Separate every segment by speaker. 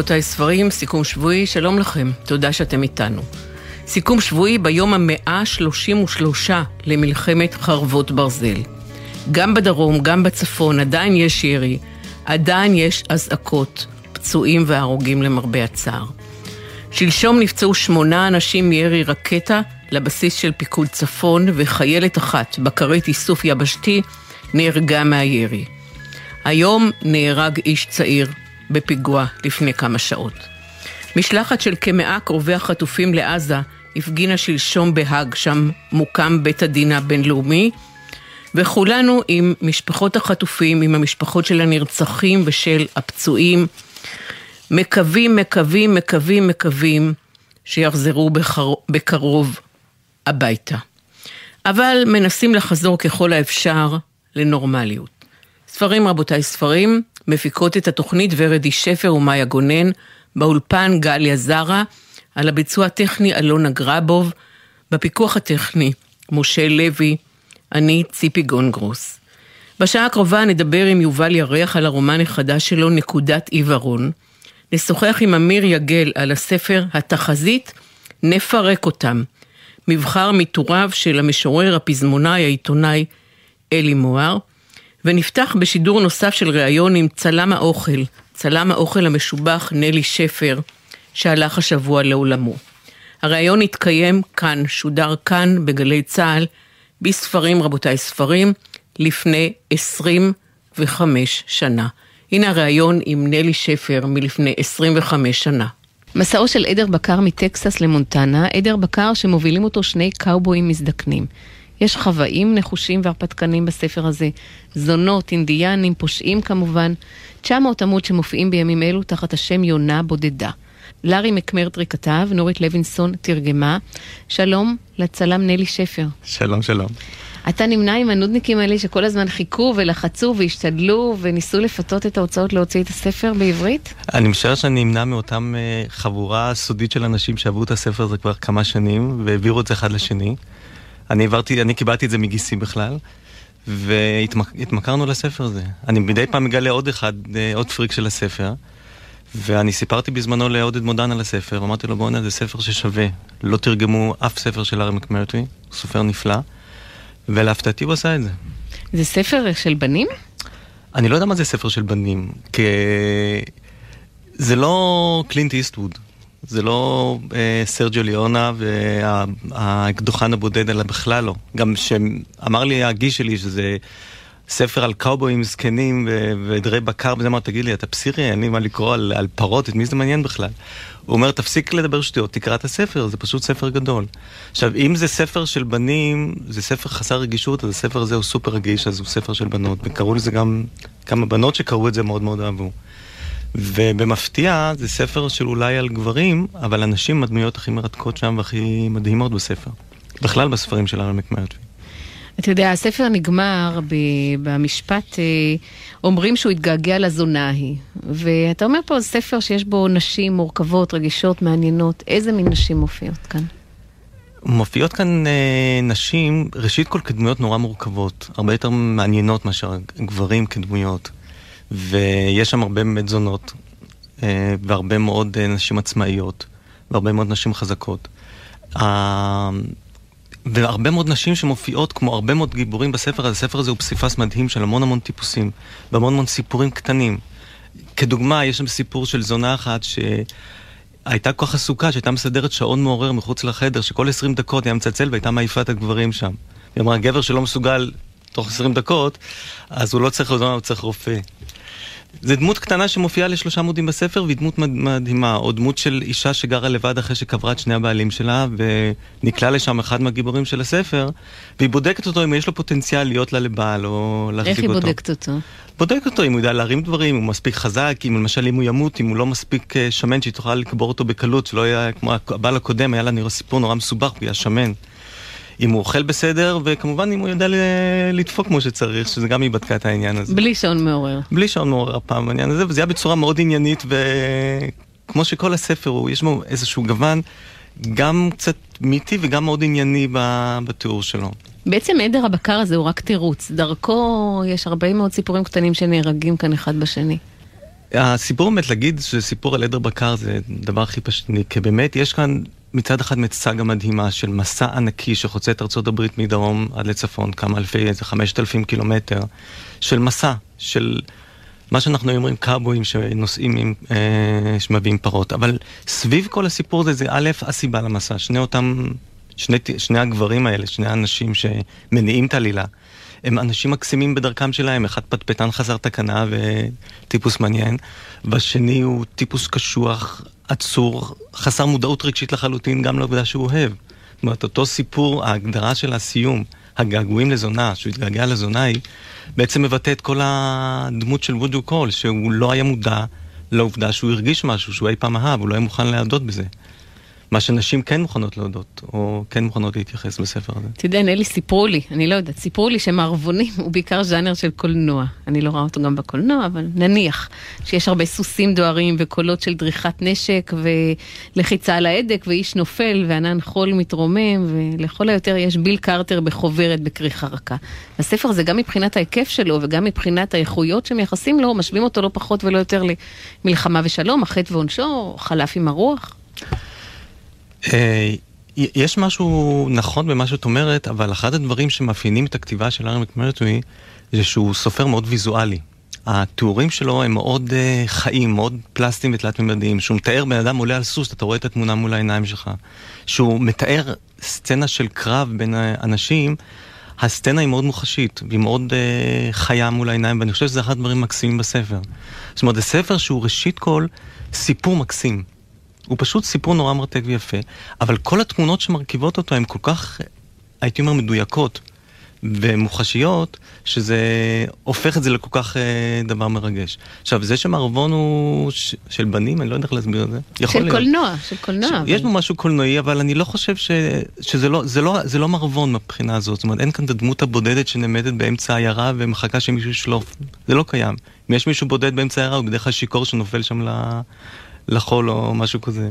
Speaker 1: רבותיי, ספרים, סיכום שבועי, שלום לכם, תודה שאתם איתנו. סיכום שבועי ביום המאה ה-33 למלחמת חרבות ברזל. גם בדרום, גם בצפון, עדיין יש ירי, עדיין יש אזעקות, פצועים והרוגים למרבה הצער. שלשום נפצעו שמונה אנשים מירי רקטה לבסיס של פיקוד צפון, וחיילת אחת, בקרית איסוף יבשתי, נהרגה מהירי. היום נהרג איש צעיר בפיגוע לפני כמה שעות. משלחת של כמאה קרובי החטופים לעזה הפגינה שלשום בהאג, שם מוקם בית הדין הבינלאומי, וכולנו עם משפחות החטופים, עם המשפחות של הנרצחים ושל הפצועים, מקווים, מקווים, מקווים, מקווים שיחזרו בקרוב הביתה. אבל מנסים לחזור ככל האפשר לנורמליות. ספרים רבותיי, ספרים, מפיקות את התוכנית ורדי שפר ומאיה גונן, באולפן גליה זרה, על הביצוע הטכני אלונה גרבוב, בפיקוח הטכני משה לוי, אני ציפי גונגרוס. בשעה הקרובה נדבר עם יובל ירח על הרומן החדש שלו, נקודת עיוורון. נשוחח עם אמיר יגל על הספר "התחזית, נפרק אותם". מבחר מטוריו של המשורר, הפזמונאי, העיתונאי אלי מוהר. ונפתח בשידור נוסף של ראיון עם צלם האוכל, צלם האוכל המשובח נלי שפר, שהלך השבוע לעולמו. הראיון התקיים כאן, שודר כאן בגלי צה"ל, בספרים רבותיי ספרים, לפני 25 שנה. הנה הראיון עם נלי שפר מלפני 25 שנה. מסעו של עדר בקר מטקסס למונטנה, עדר בקר שמובילים אותו שני קאובויים מזדקנים. יש חוואים נחושים והרפתקנים בספר הזה, זונות, אינדיאנים, פושעים כמובן, 900 עמוד שמופיעים בימים אלו תחת השם יונה בודדה. לארי מקמרטרי כתב, נורית לוינסון תרגמה. שלום לצלם נלי שפר.
Speaker 2: שלום, שלום.
Speaker 1: אתה נמנה עם הנודניקים האלה שכל הזמן חיכו ולחצו והשתדלו וניסו לפתות את ההוצאות להוציא את הספר בעברית?
Speaker 2: אני משער שאני נמנה מאותם uh, חבורה סודית של אנשים שעברו את הספר הזה כבר כמה שנים והעבירו את זה אחד לשני. אני העברתי, אני קיבלתי את זה מגיסי בכלל, והתמכרנו לספר הזה. אני מדי פעם מגלה עוד אחד, אה, עוד פריק של הספר, ואני סיפרתי בזמנו לעודד מודן על הספר, ואמרתי לו בואנה זה ספר ששווה. לא תרגמו אף ספר של ארי מקמרטי, הוא סופר נפלא, ולהפתעתי הוא עשה את זה.
Speaker 1: זה ספר של בנים?
Speaker 2: אני לא יודע מה זה ספר של בנים, כי זה לא קלינט איסטווד. זה לא אה, סרג'ו ליאונה והאקדוחן הבודד, אלא בכלל לא. גם שאמר לי הגיש שלי שזה ספר על קאובויים זקנים ועדרי בקר, וזה אמר, תגיד לי, אתה פסיכי, אין לי מה לקרוא על, על פרות, את מי זה מעניין בכלל? הוא אומר, תפסיק לדבר שטויות, תקרא את הספר, זה פשוט ספר גדול. עכשיו, אם זה ספר של בנים, זה ספר חסר רגישות, אז הספר הזה הוא סופר רגיש, אז הוא ספר של בנות, וקראו לזה גם כמה בנות שקראו את זה מאוד מאוד אהבו. ובמפתיע זה ספר של אולי על גברים, אבל הנשים הדמויות הכי מרתקות שם והכי מדהימות בספר. בכלל בספרים של ארל מקמרטבי.
Speaker 1: אתה יודע, הספר נגמר במשפט, אה, אומרים שהוא התגעגע לזונה ההיא. ואתה אומר פה, ספר שיש בו נשים מורכבות, רגישות, מעניינות. איזה מין נשים מופיעות כאן?
Speaker 2: מופיעות כאן אה, נשים, ראשית כל כדמויות נורא מורכבות, הרבה יותר מעניינות מאשר גברים כדמויות. ויש שם הרבה באמת זונות, אה, והרבה מאוד אה, נשים עצמאיות, והרבה מאוד נשים חזקות. והרבה מאוד נשים שמופיעות כמו הרבה מאוד גיבורים בספר הזה. הספר הזה הוא פסיפס מדהים של המון המון טיפוסים, והמון המון סיפורים קטנים. כדוגמה, יש שם סיפור של זונה אחת שהייתה כל כך עסוקה, שהייתה מסדרת שעון מעורר מחוץ לחדר, שכל 20 דקות היה מצלצל והייתה מעיפה את הגברים שם. היא אמרה, גבר שלא מסוגל תוך 20 דקות, אז הוא לא צריך, הוא צריך רופא. זה דמות קטנה שמופיעה לשלושה עמודים בספר, והיא דמות מדהימה. או דמות של אישה שגרה לבד אחרי שקברה את שני הבעלים שלה, ונקלע לשם אחד מהגיבורים של הספר, והיא בודקת אותו אם יש לו פוטנציאל להיות לה לבעל או להחזיק אותו.
Speaker 1: איך היא בודקת אותו?
Speaker 2: בודקת אותו אם הוא יודע להרים דברים, אם הוא מספיק חזק, אם למשל אם הוא ימות, אם הוא לא מספיק אה, שמן, שהיא תוכל לקבור אותו בקלות, שלא יהיה כמו הבעל הקודם, היה לה נראה סיפור נורא מסובך, הוא היה שמן. אם הוא אוכל בסדר, וכמובן אם הוא יודע לדפוק כמו שצריך, שזה גם היא בדקה את העניין הזה.
Speaker 1: בלי שעון מעורר.
Speaker 2: בלי שעון מעורר הפעם בעניין הזה, וזה היה בצורה מאוד עניינית, וכמו שכל הספר הוא, יש בו איזשהו גוון גם קצת מיתי וגם מאוד ענייני בתיאור שלו.
Speaker 1: בעצם עדר הבקר הזה הוא רק תירוץ. דרכו יש הרבה מאוד סיפורים קטנים שנהרגים כאן אחד בשני.
Speaker 2: הסיפור באמת להגיד שזה סיפור על עדר בקר זה דבר הכי פשטני, כי באמת יש כאן מצד אחד מצגה מדהימה של מסע ענקי שחוצה את ארצות הברית מדרום עד לצפון, כמה אלפי, איזה חמשת אלפים קילומטר, של מסע, של מה שאנחנו אומרים קאבויים שנוסעים עם, אה, שמביאים פרות, אבל סביב כל הסיפור הזה זה א', הסיבה למסע, שני אותם, שני, שני הגברים האלה, שני האנשים שמניעים את העלילה. הם אנשים מקסימים בדרכם שלהם, אחד פטפטן חסר תקנה וטיפוס מעניין, והשני הוא טיפוס קשוח, עצור, חסר מודעות רגשית לחלוטין גם לעובדה שהוא אוהב. זאת אומרת, אותו סיפור, ההגדרה של הסיום, הגעגועים לזונה, שהוא התגעגע לזונה היא, בעצם מבטא את כל הדמות של וודו קול, שהוא לא היה מודע לעובדה שהוא הרגיש משהו, שהוא אי פעם אהב, הוא לא היה מוכן להודות בזה. מה שנשים כן מוכנות להודות, או כן מוכנות להתייחס בספר הזה.
Speaker 1: אתה יודע, נלי, סיפרו לי, אני לא יודעת, סיפרו לי שמערבונים הוא בעיקר ז'אנר של קולנוע. אני לא רואה אותו גם בקולנוע, אבל נניח שיש הרבה סוסים דוהרים וקולות של דריכת נשק ולחיצה על ההדק ואיש נופל וענן חול מתרומם, ולכל היותר יש ביל קרטר בחוברת בכריכה רכה. הספר הזה גם מבחינת ההיקף שלו וגם מבחינת האיכויות שמייחסים לו, משווים אותו לא פחות ולא יותר למלחמה ושלום, החטא ועונשו, חלף עם הרוח.
Speaker 2: אה, יש משהו נכון במה שאת אומרת, אבל אחד הדברים שמאפיינים את הכתיבה של ארי מקמרטווי זה שהוא סופר מאוד ויזואלי. התיאורים שלו הם מאוד uh, חיים, מאוד פלסטיים ותלת-ממדיים. שהוא מתאר בן אדם עולה על סוס, אתה רואה את התמונה מול העיניים שלך. שהוא מתאר סצנה של קרב בין אנשים, הסצנה היא מאוד מוחשית, והיא מאוד uh, חיה מול העיניים, ואני חושב שזה אחד הדברים המקסימים בספר. זאת אומרת, זה ספר שהוא ראשית כל סיפור מקסים. הוא פשוט סיפור נורא מרתק ויפה, אבל כל התמונות שמרכיבות אותו הן כל כך, הייתי אומר, מדויקות ומוחשיות, שזה הופך את זה לכל כך אה, דבר מרגש. עכשיו, זה שמערבון הוא ש, של בנים, אני לא יודע איך להסביר את זה.
Speaker 1: של להיות. קולנוע, של קולנוע. ש,
Speaker 2: אבל... יש בו משהו קולנועי, אבל אני לא חושב ש, שזה לא, זה לא, זה לא מערבון מבחינה הזאת. זאת אומרת, אין כאן את הדמות הבודדת שנעמדת באמצע העיירה ומחכה שמישהו ישלוף. זה לא קיים. אם יש מישהו בודד באמצע העיירה, הוא בדרך כלל שיכור שנופל שם ל... לחול או משהו כזה.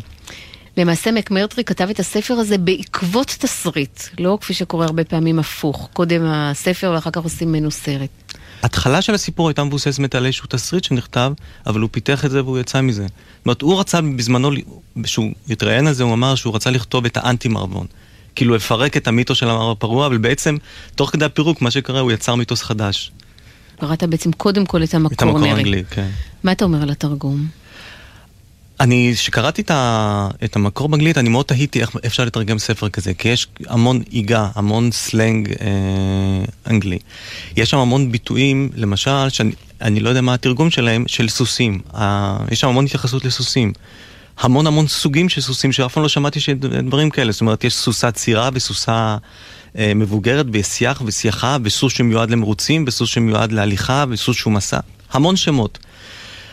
Speaker 1: למעשה מקמרטרי כתב את הספר הזה בעקבות תסריט, לא כפי שקורה הרבה פעמים הפוך. קודם הספר ואחר כך עושים ממנו סרט.
Speaker 2: התחלה של הסיפור הייתה מבוססת על איזשהו תסריט שנכתב, אבל הוא פיתח את זה והוא יצא מזה. זאת אומרת, הוא רצה בזמנו, כשהוא התראיין על זה, הוא אמר שהוא רצה לכתוב את האנטי מערבון. כאילו לפרק את המיתוס של המערב הפרוע, אבל בעצם, תוך כדי הפירוק, מה שקרה, הוא יצר מיתוס חדש.
Speaker 1: קראת בעצם קודם כל את המקור.
Speaker 2: את המקור האנגלי, כן.
Speaker 1: מה אתה אומר על התרגום?
Speaker 2: אני, כשקראתי את, את המקור באנגלית, אני מאוד תהיתי איך אפשר לתרגם ספר כזה, כי יש המון עיגה, המון סלנג אה, אנגלי. יש שם המון ביטויים, למשל, שאני לא יודע מה התרגום שלהם, של סוסים. אה, יש שם המון התייחסות לסוסים. המון המון סוגים של סוסים, שאף פעם לא שמעתי דברים כאלה. זאת אומרת, יש סוסה צירה וסוסה אה, מבוגרת, ושיח וסייחה, וסוס שמיועד למרוצים, וסוס שמיועד להליכה, וסוס שהוא מסע. המון שמות.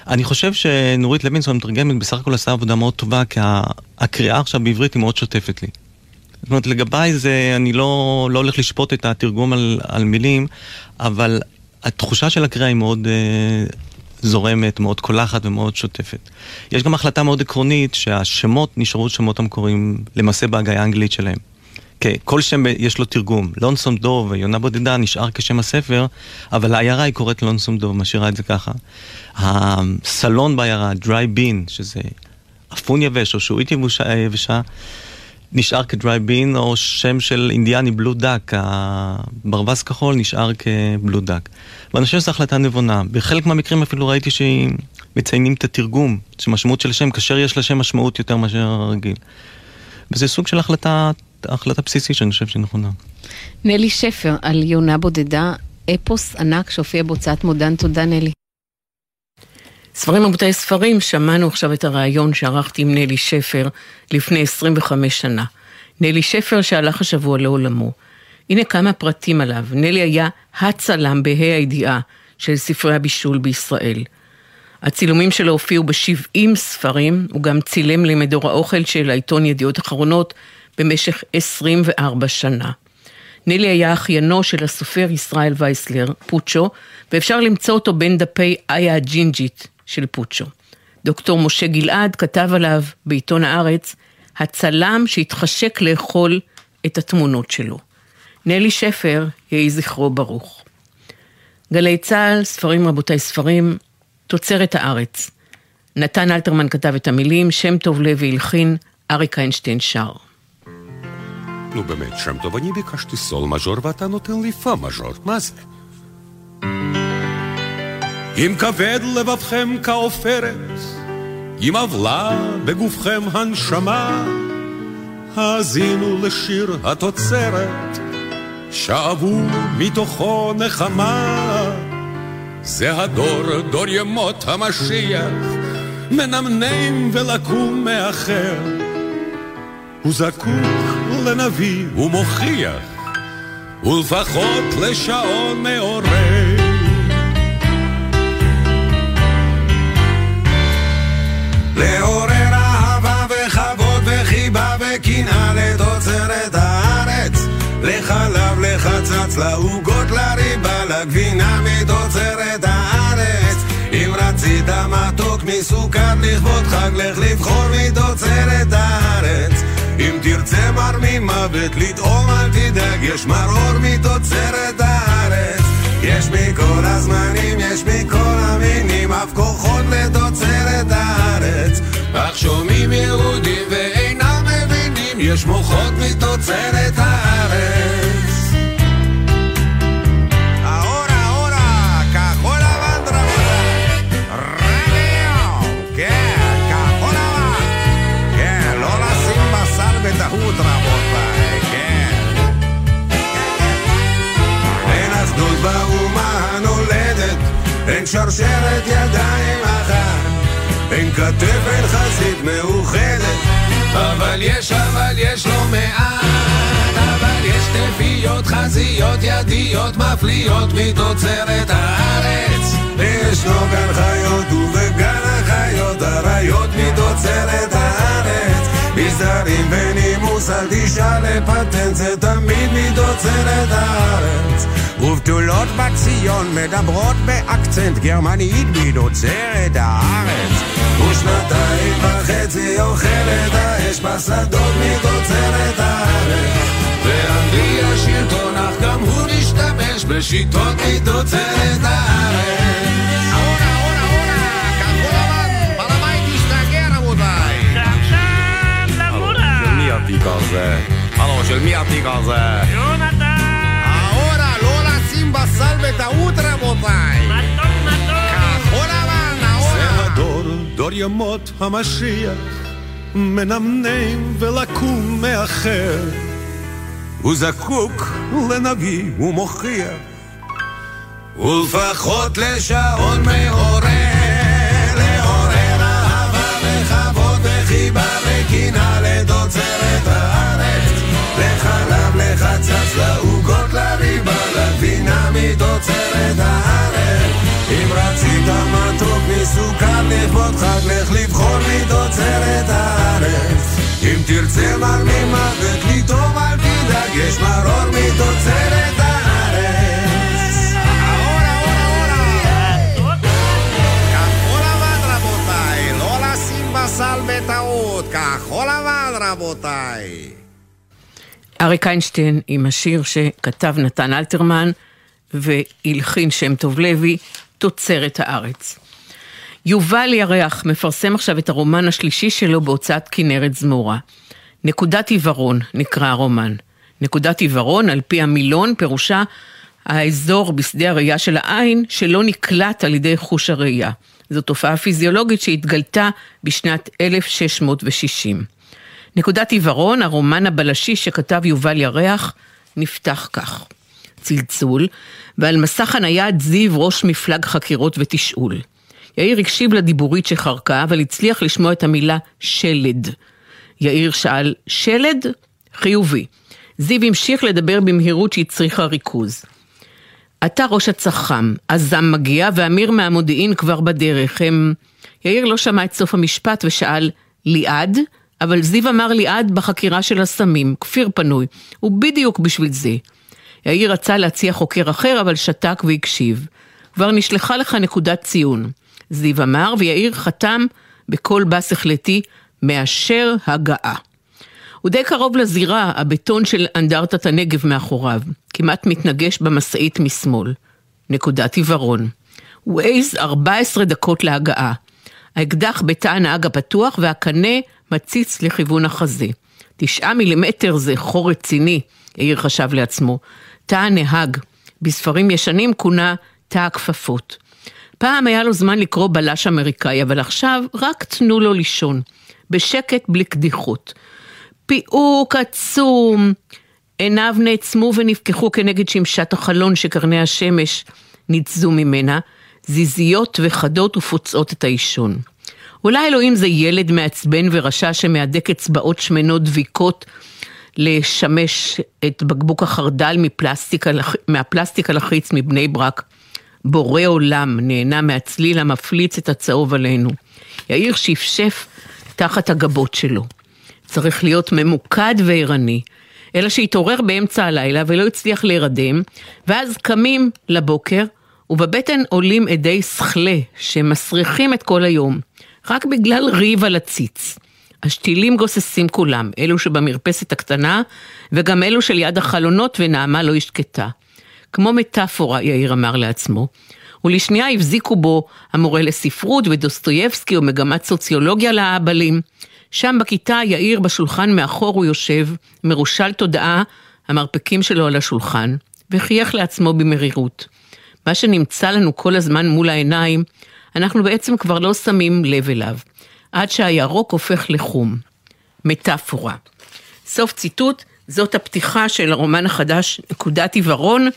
Speaker 2: אני חושב שנורית לוינסון מתרגמת בסך הכל עשה עבודה מאוד טובה, כי הקריאה עכשיו בעברית היא מאוד שוטפת לי. זאת אומרת, לגביי זה, אני לא, לא הולך לשפוט את התרגום על, על מילים, אבל התחושה של הקריאה היא מאוד אה, זורמת, מאוד קולחת ומאוד שוטפת. יש גם החלטה מאוד עקרונית שהשמות נשארו שמות המקוריים למעשה בהגיה האנגלית שלהם. כן, כל שם יש לו תרגום. לונסום דוב ויונה בודדה נשאר כשם הספר, אבל העיירה היא קוראת לונסום דוב, משאירה את זה ככה. הסלון בעיירה, דרי בין, שזה אפון יבש או שעועית יבשה, נשאר כדרי בין, או שם של אינדיאני בלו דאק, הברווז כחול נשאר כבלו דאק. ואני חושב שזו החלטה נבונה. בחלק מהמקרים אפילו ראיתי שמציינים את התרגום, שמשמעות של השם, כאשר יש לשם משמעות יותר מאשר הרגיל. וזה סוג של החלטה החלטה בסיסית שאני חושב שהיא נכונה.
Speaker 1: נלי שפר על יונה בודדה, אפוס ענק שהופיע בהוצאת מודן. תודה נלי. ספרים רבותיי ספרים, שמענו עכשיו את הריאיון שערכתי עם נלי שפר לפני 25 שנה. נלי שפר שהלך השבוע לעולמו. הנה כמה פרטים עליו. נלי היה הצלם בה"א הידיעה של ספרי הבישול בישראל. הצילומים שלו הופיעו ב-70 ספרים, הוא גם צילם למדור האוכל של העיתון ידיעות אחרונות במשך 24 שנה. נילי היה אחיינו של הסופר ישראל וייסלר, פוצ'ו, ואפשר למצוא אותו בין דפי איה הג'ינג'ית של פוצ'ו. דוקטור משה גלעד כתב עליו בעיתון הארץ, הצלם שהתחשק לאכול את התמונות שלו. נלי שפר, יהי זכרו ברוך. גלי צה"ל, ספרים רבותיי ספרים, תוצרת הארץ. נתן אלתרמן כתב את המילים, שם טוב לוי הלחין, אריק איינשטיין שר.
Speaker 3: נו באמת, שם טוב, אני ביקשתי סול מז'ור ואתה נותן לי פה מז'ור, מה זה? אם כבד לבבכם כעופרת, אם עוולה בגופכם הנשמה, האזינו לשיר התוצרת, שאבו מתוכו נחמה. זה הדור, דור ימות המשיח, מנמנם ולקום מאחר. הוא זקוק לנביא. ומוכיח, ולפחות לשעון מעורר.
Speaker 4: לעורר אהבה וכבוד וחיבה וקנאה לתוצרת הארץ. לחלב, לחצץ, לעוגות, לריבה, לגבינה מתוצרת הארץ. אם רצית מתוק מסוכר לכבוד חג, לך לבחור מתוצרת הארץ אם תרצה מר ממוות לטעום אל תדאג, יש מרור מתוצרת הארץ יש מכל הזמנים, יש מכל המינים, אף כוחות לתוצרת הארץ. אך שומעים יהודים ואינם מבינים, יש מוחות מתוצרת הארץ. שרשרת ידיים אחת, אין כתף, אין חזית מאוחדת. אבל יש, אבל יש לא מעט, אבל יש תפיות, חזיות, ידיות, מפליאות מתוצרת הארץ. וישנו גן חיות ובגן החיות, אריות מתוצרת הארץ. מסדרים ונימוס, אל תשאל לפטנט, זה תמיד מתוצרת הארץ. ובתולות בציון מדברות באקצנט גרמנית מתוצרת הארץ. ושנתיים וחצי אוכלת האש בשדות מתוצרת הארץ. ואנגלי השלטון, אך גם הוא משתמש בשיטות מתוצרת הארץ.
Speaker 3: התיק הזה? הלו, של מי התיק הזה?
Speaker 5: יונתן!
Speaker 4: אהורה, לא לשים בסל בטעות רבותיי!
Speaker 5: מתוק מתוק!
Speaker 4: כחול לבן!
Speaker 3: זה הדור, דור ימות המשיח, מנמנם ולקום מאחר. הוא זקוק לנביא ומוכיח,
Speaker 4: ולפחות לשעון מעורר, לעורר אהבה וכבוד וחיבה וקנאה הארץ. לחלב, לחצץ, לעוגות, לריבה, לגבינה מתוצרת הארץ. אם רצית מתוק מסוכר לכבוד חג, לך לבחור מתוצרת הארץ. אם תרצה מר ממוות לטעום אל
Speaker 1: אריק איינשטיין עם השיר שכתב נתן אלתרמן והלחין שם טוב לוי, תוצרת הארץ. יובל ירח מפרסם עכשיו את הרומן השלישי שלו בהוצאת כנרת זמורה. נקודת עיוורון נקרא הרומן. נקודת עיוורון, על פי המילון, פירושה האזור בשדה הראייה של העין שלא נקלט על ידי חוש הראייה. זו תופעה פיזיולוגית שהתגלתה בשנת 1660. נקודת עיוורון, הרומן הבלשי שכתב יובל ירח, נפתח כך. צלצול, ועל מסך הנייד זיו ראש מפלג חקירות ותשאול. יאיר הקשיב לדיבורית שחרקה, אבל הצליח לשמוע את המילה שלד. יאיר שאל, שלד? חיובי. זיו המשיך לדבר במהירות שהצריכה ריכוז. אתה ראש הצח"ם, הזם מגיע ואמיר מהמודיעין כבר בדרך. הם... יאיר לא שמע את סוף המשפט ושאל, ליעד? אבל זיו אמר ליעד בחקירה של הסמים, כפיר פנוי, ובדיוק בשביל זה. יאיר רצה להציע חוקר אחר, אבל שתק והקשיב. כבר נשלחה לך נקודת ציון. זיו אמר, ויאיר חתם בקול בס החלטי, מאשר הגעה. הוא די קרוב לזירה, הבטון של אנדרטת הנגב מאחוריו, כמעט מתנגש במשאית משמאל. נקודת עיוורון. ווייז 14 דקות להגעה. האקדח בתא הנהג הפתוח והקנה מציץ לכיוון החזה. תשעה מילימטר זה חור רציני, יאיר חשב לעצמו. תא הנהג, בספרים ישנים כונה תא הכפפות. פעם היה לו זמן לקרוא בלש אמריקאי, אבל עכשיו רק תנו לו לישון. בשקט בלי קדיחות. פיהוק עצום. עיניו נעצמו ונפקחו כנגד שמשת החלון שקרני השמש ניצזו ממנה, זיזיות וחדות ופוצעות את האישון. אולי אלוהים זה ילד מעצבן ורשע שמהדק אצבעות שמנות דביקות לשמש את בקבוק החרדל מפלסטיק, מהפלסטיק הלחיץ מבני ברק. בורא עולם נהנה מהצליל המפליץ את הצהוב עלינו. יאיר שפשף תחת הגבות שלו. צריך להיות ממוקד וערני. אלא שהתעורר באמצע הלילה ולא הצליח להירדם, ואז קמים לבוקר, ובבטן עולים עדי שכלה שמסריחים את כל היום, רק בגלל ריב על הציץ. השתילים גוססים כולם, אלו שבמרפסת הקטנה, וגם אלו שליד החלונות, ונעמה לא השקטה. כמו מטאפורה, יאיר אמר לעצמו. ולשנייה הבזיקו בו המורה לספרות ודוסטויבסקי ומגמת סוציולוגיה לאהבלים. שם בכיתה יאיר בשולחן מאחור הוא יושב, מרושל תודעה, המרפקים שלו על השולחן, וחייך לעצמו במרירות. מה שנמצא לנו כל הזמן מול העיניים, אנחנו בעצם כבר לא שמים לב אליו, עד שהירוק הופך לחום. מטאפורה. סוף ציטוט, זאת הפתיחה של הרומן החדש, נקודת עיוורון,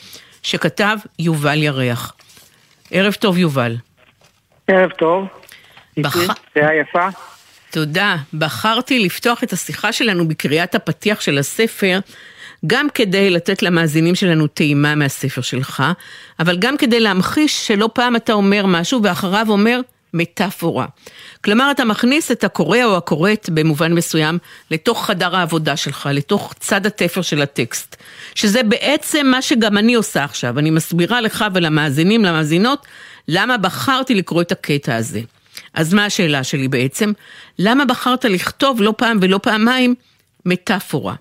Speaker 1: שכתב יובל ירח. ערב טוב, יובל.
Speaker 6: ערב טוב.
Speaker 1: בח...
Speaker 6: שעה יפה.
Speaker 1: תודה. בחרתי לפתוח את השיחה שלנו בקריאת הפתיח של הספר, גם כדי לתת למאזינים שלנו טעימה מהספר שלך, אבל גם כדי להמחיש שלא פעם אתה אומר משהו ואחריו אומר מטאפורה. כלומר, אתה מכניס את הקורא או הקוראת במובן מסוים לתוך חדר העבודה שלך, לתוך צד התפר של הטקסט. שזה בעצם מה שגם אני עושה עכשיו. אני מסבירה לך ולמאזינים, למאזינות, למה בחרתי לקרוא את הקטע הזה. אז מה השאלה שלי בעצם? למה בחרת לכתוב לא פעם ולא פעמיים מטאפורה?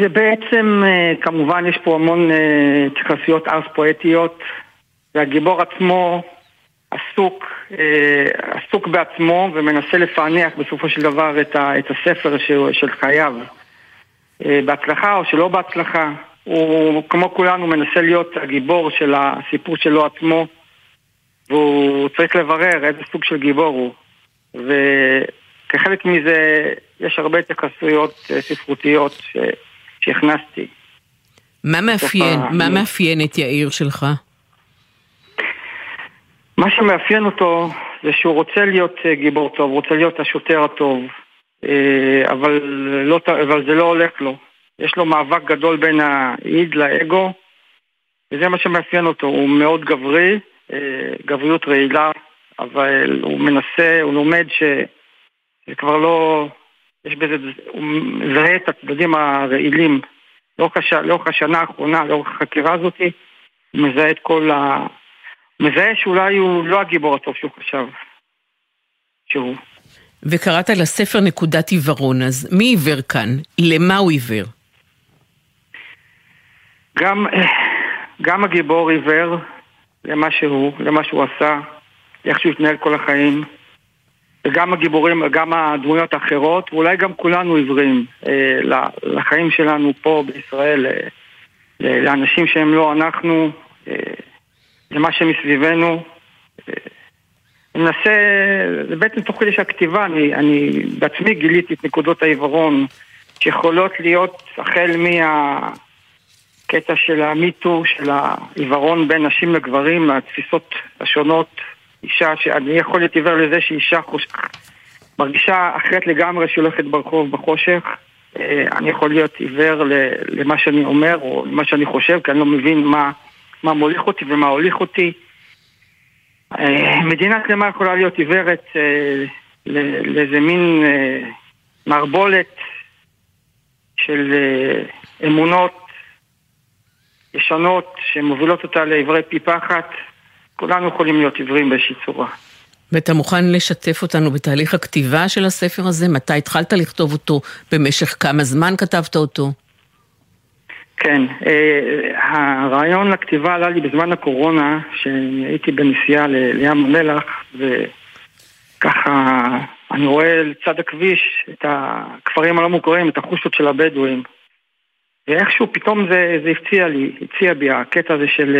Speaker 6: זה בעצם, אה, כמובן יש פה המון אה, התייחסויות ארס פואטיות, והגיבור עצמו עסוק, אה, עסוק בעצמו ומנסה לפענח בסופו של דבר את, ה, את הספר של, של חייו. בהצלחה או שלא בהצלחה. הוא, כמו כולנו, מנסה להיות הגיבור של הסיפור שלו עצמו. והוא צריך לברר איזה סוג של גיבור הוא. וכחלק מזה יש הרבה התייחסויות אה, ספרותיות ש... שהכנסתי.
Speaker 1: מה מאפיין, מה מאפיין את יאיר שלך?
Speaker 6: מה שמאפיין אותו זה שהוא רוצה להיות אה, גיבור טוב, רוצה להיות השוטר הטוב, אה, אבל, לא, אבל זה לא הולך לו. יש לו מאבק גדול בין האיד לאגו, וזה מה שמאפיין אותו, הוא מאוד גברי, אה, גבריות רעילה, אבל הוא מנסה, הוא לומד שזה כבר לא, יש בזה, הוא מזהה את הצדדים הרעילים. לאורך, הש, לאורך השנה האחרונה, לאורך החקירה הזאת, הוא מזהה את כל ה... הוא מזהה שאולי הוא לא הגיבור הטוב שהוא חשב שהוא.
Speaker 1: וקראת לספר נקודת עיוורון, אז מי עיוור כאן? למה הוא עיוור?
Speaker 6: גם, גם הגיבור עיוור למה שהוא, למה שהוא עשה, איך שהוא התנהל כל החיים. וגם הגיבורים, גם הדמויות האחרות, ואולי גם כולנו עיוורים אה, לחיים שלנו פה בישראל, אה, לאנשים שהם לא אנחנו, אה, למה שמסביבנו. אה, אני מנסה, בעצם תוך כדי שהכתיבה, אני, אני בעצמי גיליתי את נקודות העיוורון שיכולות להיות החל מה... הקטע של המיטו, של העיוורון בין נשים לגברים, התפיסות השונות, אישה, שאני יכול להיות עיוור לזה שאישה חוש... מרגישה אחרת לגמרי שהולכת ברחוב בחושך. אה, אני יכול להיות עיוור למה שאני אומר או למה שאני חושב, כי אני לא מבין מה, מה מוליך אותי ומה הוליך אותי. אה, מדינה שלמה יכולה להיות עיוורת אה, לאיזה מין מערבולת של אמונות ישנות שמובילות אותה לעברי פי פחת, כולנו יכולים להיות עיוורים באיזושהי צורה.
Speaker 1: ואתה מוכן לשתף אותנו בתהליך הכתיבה של הספר הזה? מתי התחלת לכתוב אותו? במשך כמה זמן כתבת אותו?
Speaker 6: כן, אה, הרעיון לכתיבה עלה לי בזמן הקורונה, שהייתי בנסיעה לים המלח, וככה אני רואה לצד הכביש את הכפרים הלא מוכרים, את החושות של הבדואים. ואיכשהו פתאום זה, זה הפציע לי, הפציע בי הקטע הזה של...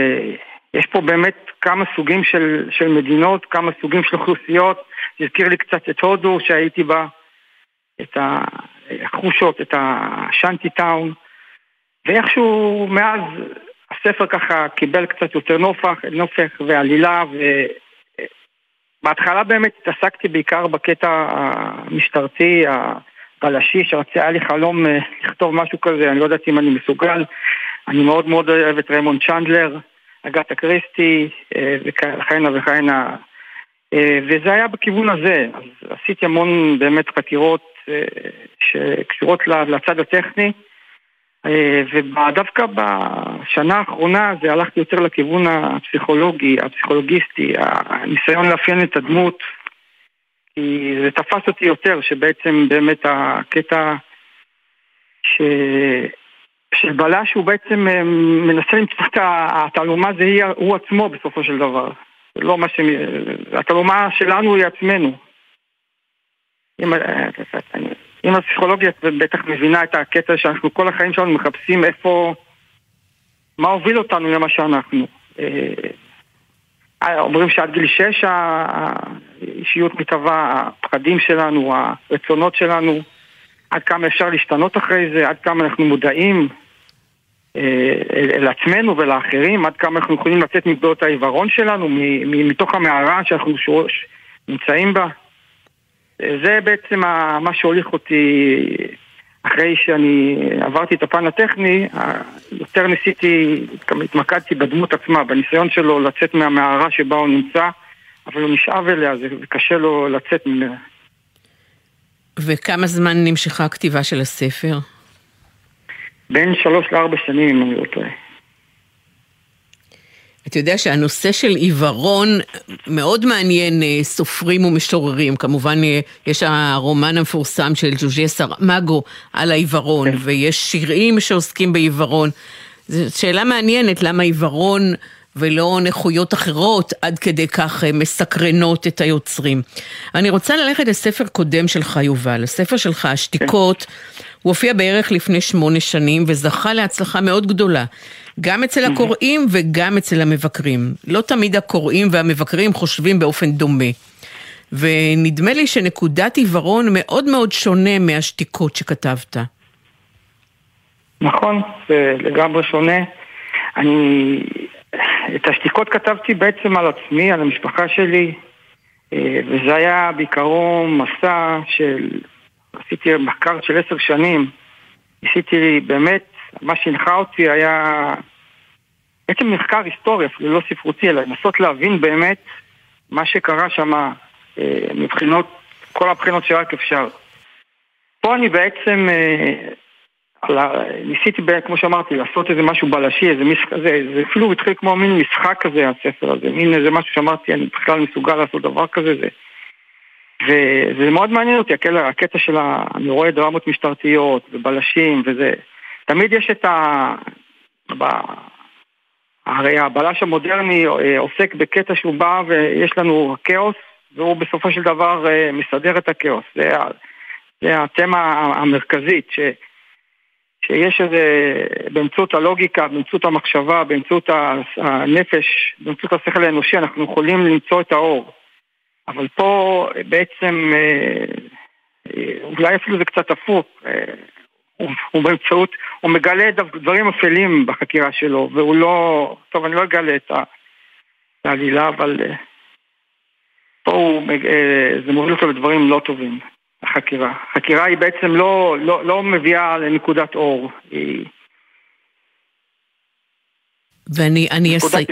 Speaker 6: יש פה באמת כמה סוגים של, של מדינות, כמה סוגים של אוכלוסיות. זה הזכיר לי קצת את הודו שהייתי בה, את החושות, את ה shanty town. ואיכשהו מאז הספר ככה קיבל קצת יותר נופח, נופח ועלילה ובהתחלה באמת התעסקתי בעיקר בקטע המשטרתי, הבלשי, שרצה לי חלום אה, לכתוב משהו כזה, אני לא יודעת אם אני מסוגל. אני מאוד מאוד אוהב את ריימונד צ'נדלר, אגתה קריסטי אה, וכהנה וכהנה. אה, וזה היה בכיוון הזה, אז עשיתי המון באמת חקירות שקשורות לצד הטכני. אה, ודווקא בשנה האחרונה זה הלכתי יותר לכיוון הפסיכולוגי, הפסיכולוגיסטי, הניסיון לאפיין את הדמות, כי זה תפס אותי יותר, שבעצם באמת הקטע ש... של בלש הוא בעצם אה, מנסה למצוא את התעלומה זה הוא עצמו בסופו של דבר. לא מה ש... התעלומה שלנו היא עצמנו. אם... אה, אם הפסיכולוגיה בטח מבינה את הקטע שאנחנו כל החיים שלנו מחפשים איפה, מה הוביל אותנו למה שאנחנו. אה, אומרים שעד גיל שש האישיות מתהווה, הפחדים שלנו, הרצונות שלנו, עד כמה אפשר להשתנות אחרי זה, עד כמה אנחנו מודעים אה, לעצמנו ולאחרים, עד כמה אנחנו יכולים לצאת מגדולות העיוורון שלנו, מתוך המערה שאנחנו נמצאים בה. זה בעצם מה שהוליך אותי אחרי שאני עברתי את הפן הטכני, יותר ניסיתי, התמקדתי בדמות עצמה, בניסיון שלו לצאת מהמערה שבה הוא נמצא, אבל הוא נשאב אליה, זה קשה לו לצאת ממנה.
Speaker 1: וכמה זמן נמשכה הכתיבה של הספר?
Speaker 6: בין שלוש לארבע שנים, אם אני לא טועה.
Speaker 1: אתה יודע שהנושא של עיוורון מאוד מעניין אה, סופרים ומשוררים. כמובן, אה, יש הרומן המפורסם של ג'וז'יה סרמגו על העיוורון, כן. ויש שירים שעוסקים בעיוורון. זו שאלה מעניינת, למה עיוורון ולא נכויות אחרות עד כדי כך אה, מסקרנות את היוצרים. אני רוצה ללכת לספר קודם שלך, יובל. הספר שלך, השתיקות, כן. הוא הופיע בערך לפני שמונה שנים וזכה להצלחה מאוד גדולה. גם אצל הקוראים וגם אצל המבקרים. לא תמיד הקוראים והמבקרים חושבים באופן דומה. ונדמה לי שנקודת עיוורון מאוד מאוד שונה מהשתיקות שכתבת.
Speaker 6: נכון, זה לגמרי שונה. אני... את השתיקות כתבתי בעצם על עצמי, על המשפחה שלי, אה, וזה היה בעיקרון מסע של... עשיתי מחקר של עשר שנים. ניסיתי באמת מה שהנחה אותי היה בעצם מחקר היסטורי, אפילו לא ספרותי, אלא לנסות להבין באמת מה שקרה שם אה, מבחינות, כל הבחינות שרק אפשר. פה אני בעצם אה, ניסיתי, כמו שאמרתי, לעשות איזה משהו בלשי, איזה משחק, זה, זה אפילו התחיל כמו מין משחק כזה, הספר הזה, מין איזה משהו שאמרתי, אני בכלל מסוגל לעשות דבר כזה, זה... וזה מאוד מעניין אותי, הקטע, של ה... אני רואה דרמות משטרתיות ובלשים וזה... תמיד יש את ה... ב... הרי הבלש המודרני אה, עוסק בקטע שהוא בא ויש לנו כאוס, והוא בסופו של דבר אה, מסדר את הכאוס. זה, זה התמה המרכזית, ש, שיש איזה, באמצעות הלוגיקה, באמצעות המחשבה, באמצעות הנפש, באמצעות השכל האנושי, אנחנו יכולים למצוא את האור. אבל פה בעצם, אה, אולי אפילו זה קצת הפוך, הוא, הוא באמצעות, הוא מגלה דברים אפלים בחקירה שלו, והוא לא, טוב, אני לא אגלה את העלילה, אבל אה, פה הוא, אה, זה מוביל אותו לדברים לא טובים, החקירה. החקירה היא בעצם לא, לא, לא מביאה לנקודת אור, היא...
Speaker 1: ואני אני אסי...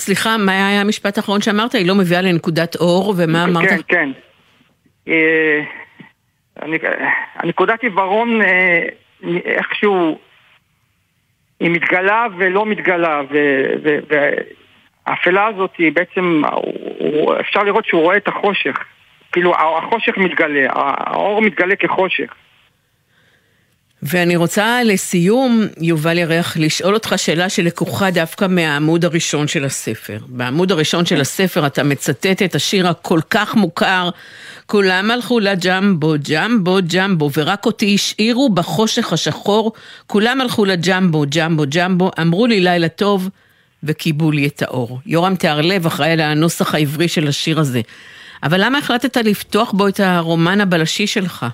Speaker 1: סליחה, מה היה המשפט האחרון שאמרת? היא לא מביאה לנקודת אור, ומה אמרת?
Speaker 6: כן, כן. אה, הנקודת עיוורון אה, איכשהו היא מתגלה ולא מתגלה והאפלה הזאת היא בעצם, אפשר לראות שהוא רואה את החושך כאילו החושך מתגלה, האור מתגלה כחושך
Speaker 1: ואני רוצה לסיום, יובל ירח, לשאול אותך שאלה שלקוחה דווקא מהעמוד הראשון של הספר. בעמוד הראשון של הספר אתה מצטט את השיר הכל כך מוכר, כולם הלכו לג'מבו, ג'מבו, ג'מבו, ורק אותי השאירו בחושך השחור, כולם הלכו לג'מבו, ג'מבו, ג'מבו, אמרו לי לילה טוב, וכיבו לי את האור. יורם תיארלב אחראי על הנוסח העברי של השיר הזה. אבל למה החלטת לפתוח בו את הרומן הבלשי שלך?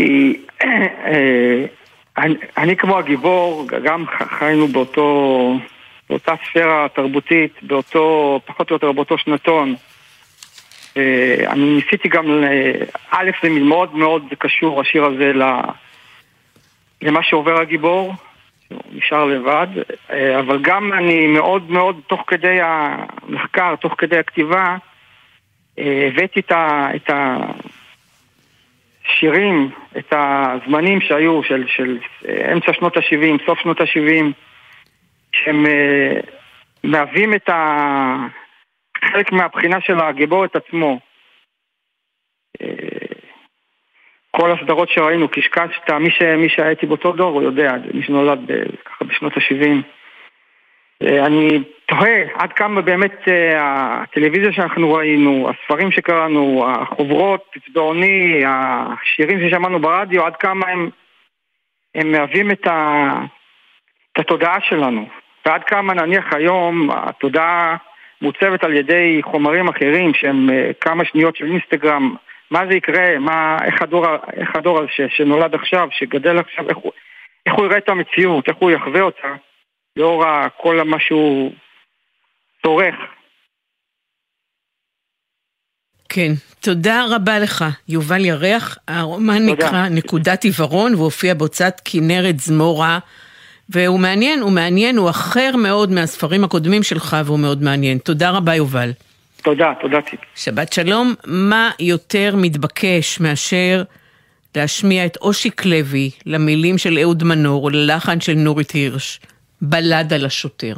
Speaker 6: כי אה, אני, אני כמו הגיבור, גם חיינו באותו, באותה ספירה תרבותית, באותו, פחות או יותר באותו שנתון. אה, אני ניסיתי גם, א', זה מאוד מאוד קשור, השיר הזה, למה שעובר הגיבור, הוא נשאר לבד, אה, אבל גם אני מאוד מאוד, תוך כדי המחקר, תוך כדי הכתיבה, הבאתי את. השירים, את הזמנים שהיו של, של אה, אמצע שנות ה-70, סוף שנות ה-70, שהם uh, מהווים את ה... חלק מהבחינה של הגיבור את עצמו. Uh, כל הסדרות שראינו, קשקשת, מי, ש... מי שהייתי באותו דור הוא יודע, מי שנולד ב... ככה בשנות ה-70. Uh, אני תוהה עד כמה באמת uh, הטלוויזיה שאנחנו ראינו, הספרים שקראנו, החוברות, פצדעוני, השירים ששמענו ברדיו, עד כמה הם, הם מהווים את, ה, את התודעה שלנו. ועד כמה נניח היום התודעה מוצבת על ידי חומרים אחרים שהם uh, כמה שניות של אינסטגרם, מה זה יקרה, מה, איך הדור, איך הדור ש, שנולד עכשיו, שגדל עכשיו, איך הוא, איך הוא יראה את המציאות, איך הוא יחווה אותה, לאור כל מה שהוא צורך.
Speaker 1: כן, תודה רבה לך, יובל ירח. הרומן תודה. נקרא נקודת עיוורון והופיע בהוצאת כנרת זמורה. והוא מעניין, הוא מעניין, הוא אחר מאוד מהספרים הקודמים שלך והוא מאוד מעניין. תודה רבה, יובל.
Speaker 6: תודה, תודה טיפ.
Speaker 1: שבת שלום, מה יותר מתבקש מאשר להשמיע את אושיק לוי למילים של אהוד מנור וללחן של נורית הירש, בלד על השוטר.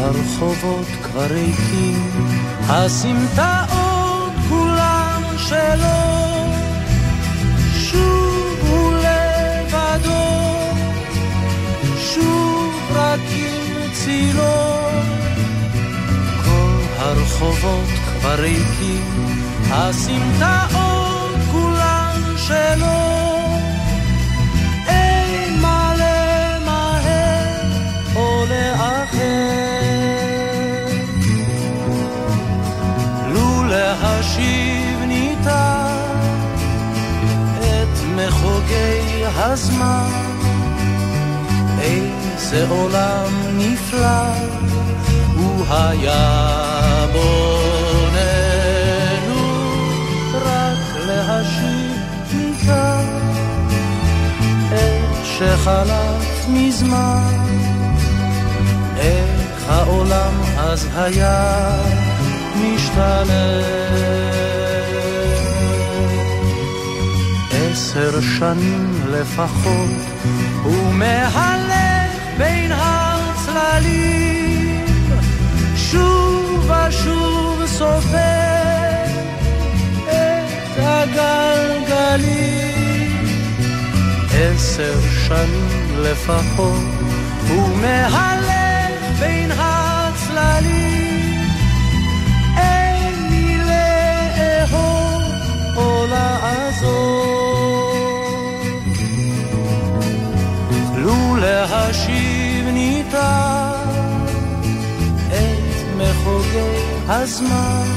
Speaker 7: הרחובות כבר ריקים, הסמטאות כולן שלו, עם צילו. כל הרחובות כבר ריקים, הסמטאות כולן שלו. להשיב ניתן את מחוגי הזמן. איזה עולם נפלא הוא היה בוננו, רק להשיב ניתן את שחלף מזמן. איך העולם אז היה משתנה. עשר שנים לפחות, מהלך בין הצללים, שוב ושוב סופר את הגלגלים. עשר שנים לפחות, הוא מהלך בין הצללים. מחוגי הזמן,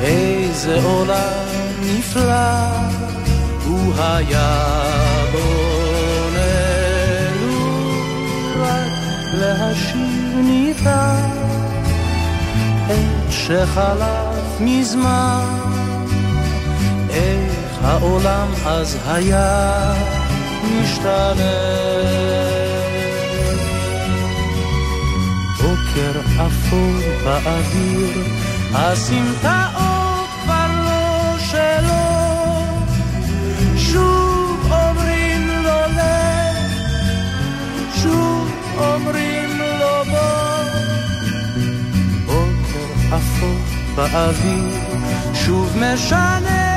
Speaker 7: איזה עולם נפלא הוא היה בוננו, רק להשיב ניתן את שחלף מזמן. העולם אז היה משתנה. בוקר אפור באוויר, הסמטאות כבר לא שלו. שוב אומרים לו לב, שוב אומרים לו בוא. בוקר אפור באוויר, שוב משנה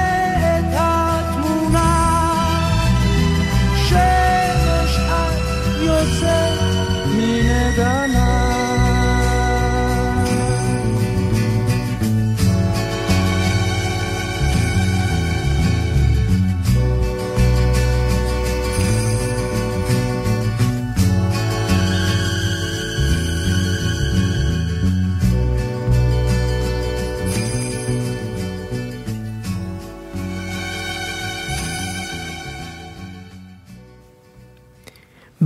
Speaker 7: את התמונה. שמש את יוצאת מן הגנה.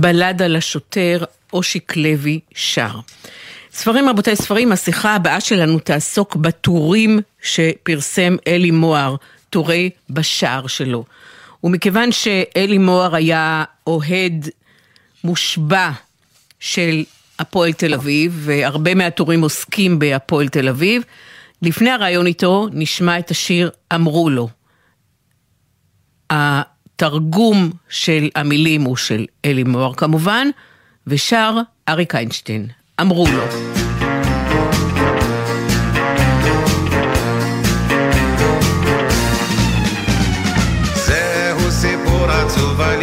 Speaker 1: בלד על השוטר, אושיק לוי שר. ספרים, רבותיי, ספרים, השיחה הבאה שלנו תעסוק בטורים שפרסם אלי מוהר, טורי בשער שלו. ומכיוון שאלי מוהר היה אוהד מושבע של הפועל תל אביב, והרבה מהטורים עוסקים בהפועל תל אביב, לפני הראיון איתו נשמע את השיר "אמרו לו". התרגום של המילים הוא של אלי מוהר כמובן, ושר אריק איינשטיין. אמרו לו.
Speaker 4: זהו סיפור עצוב על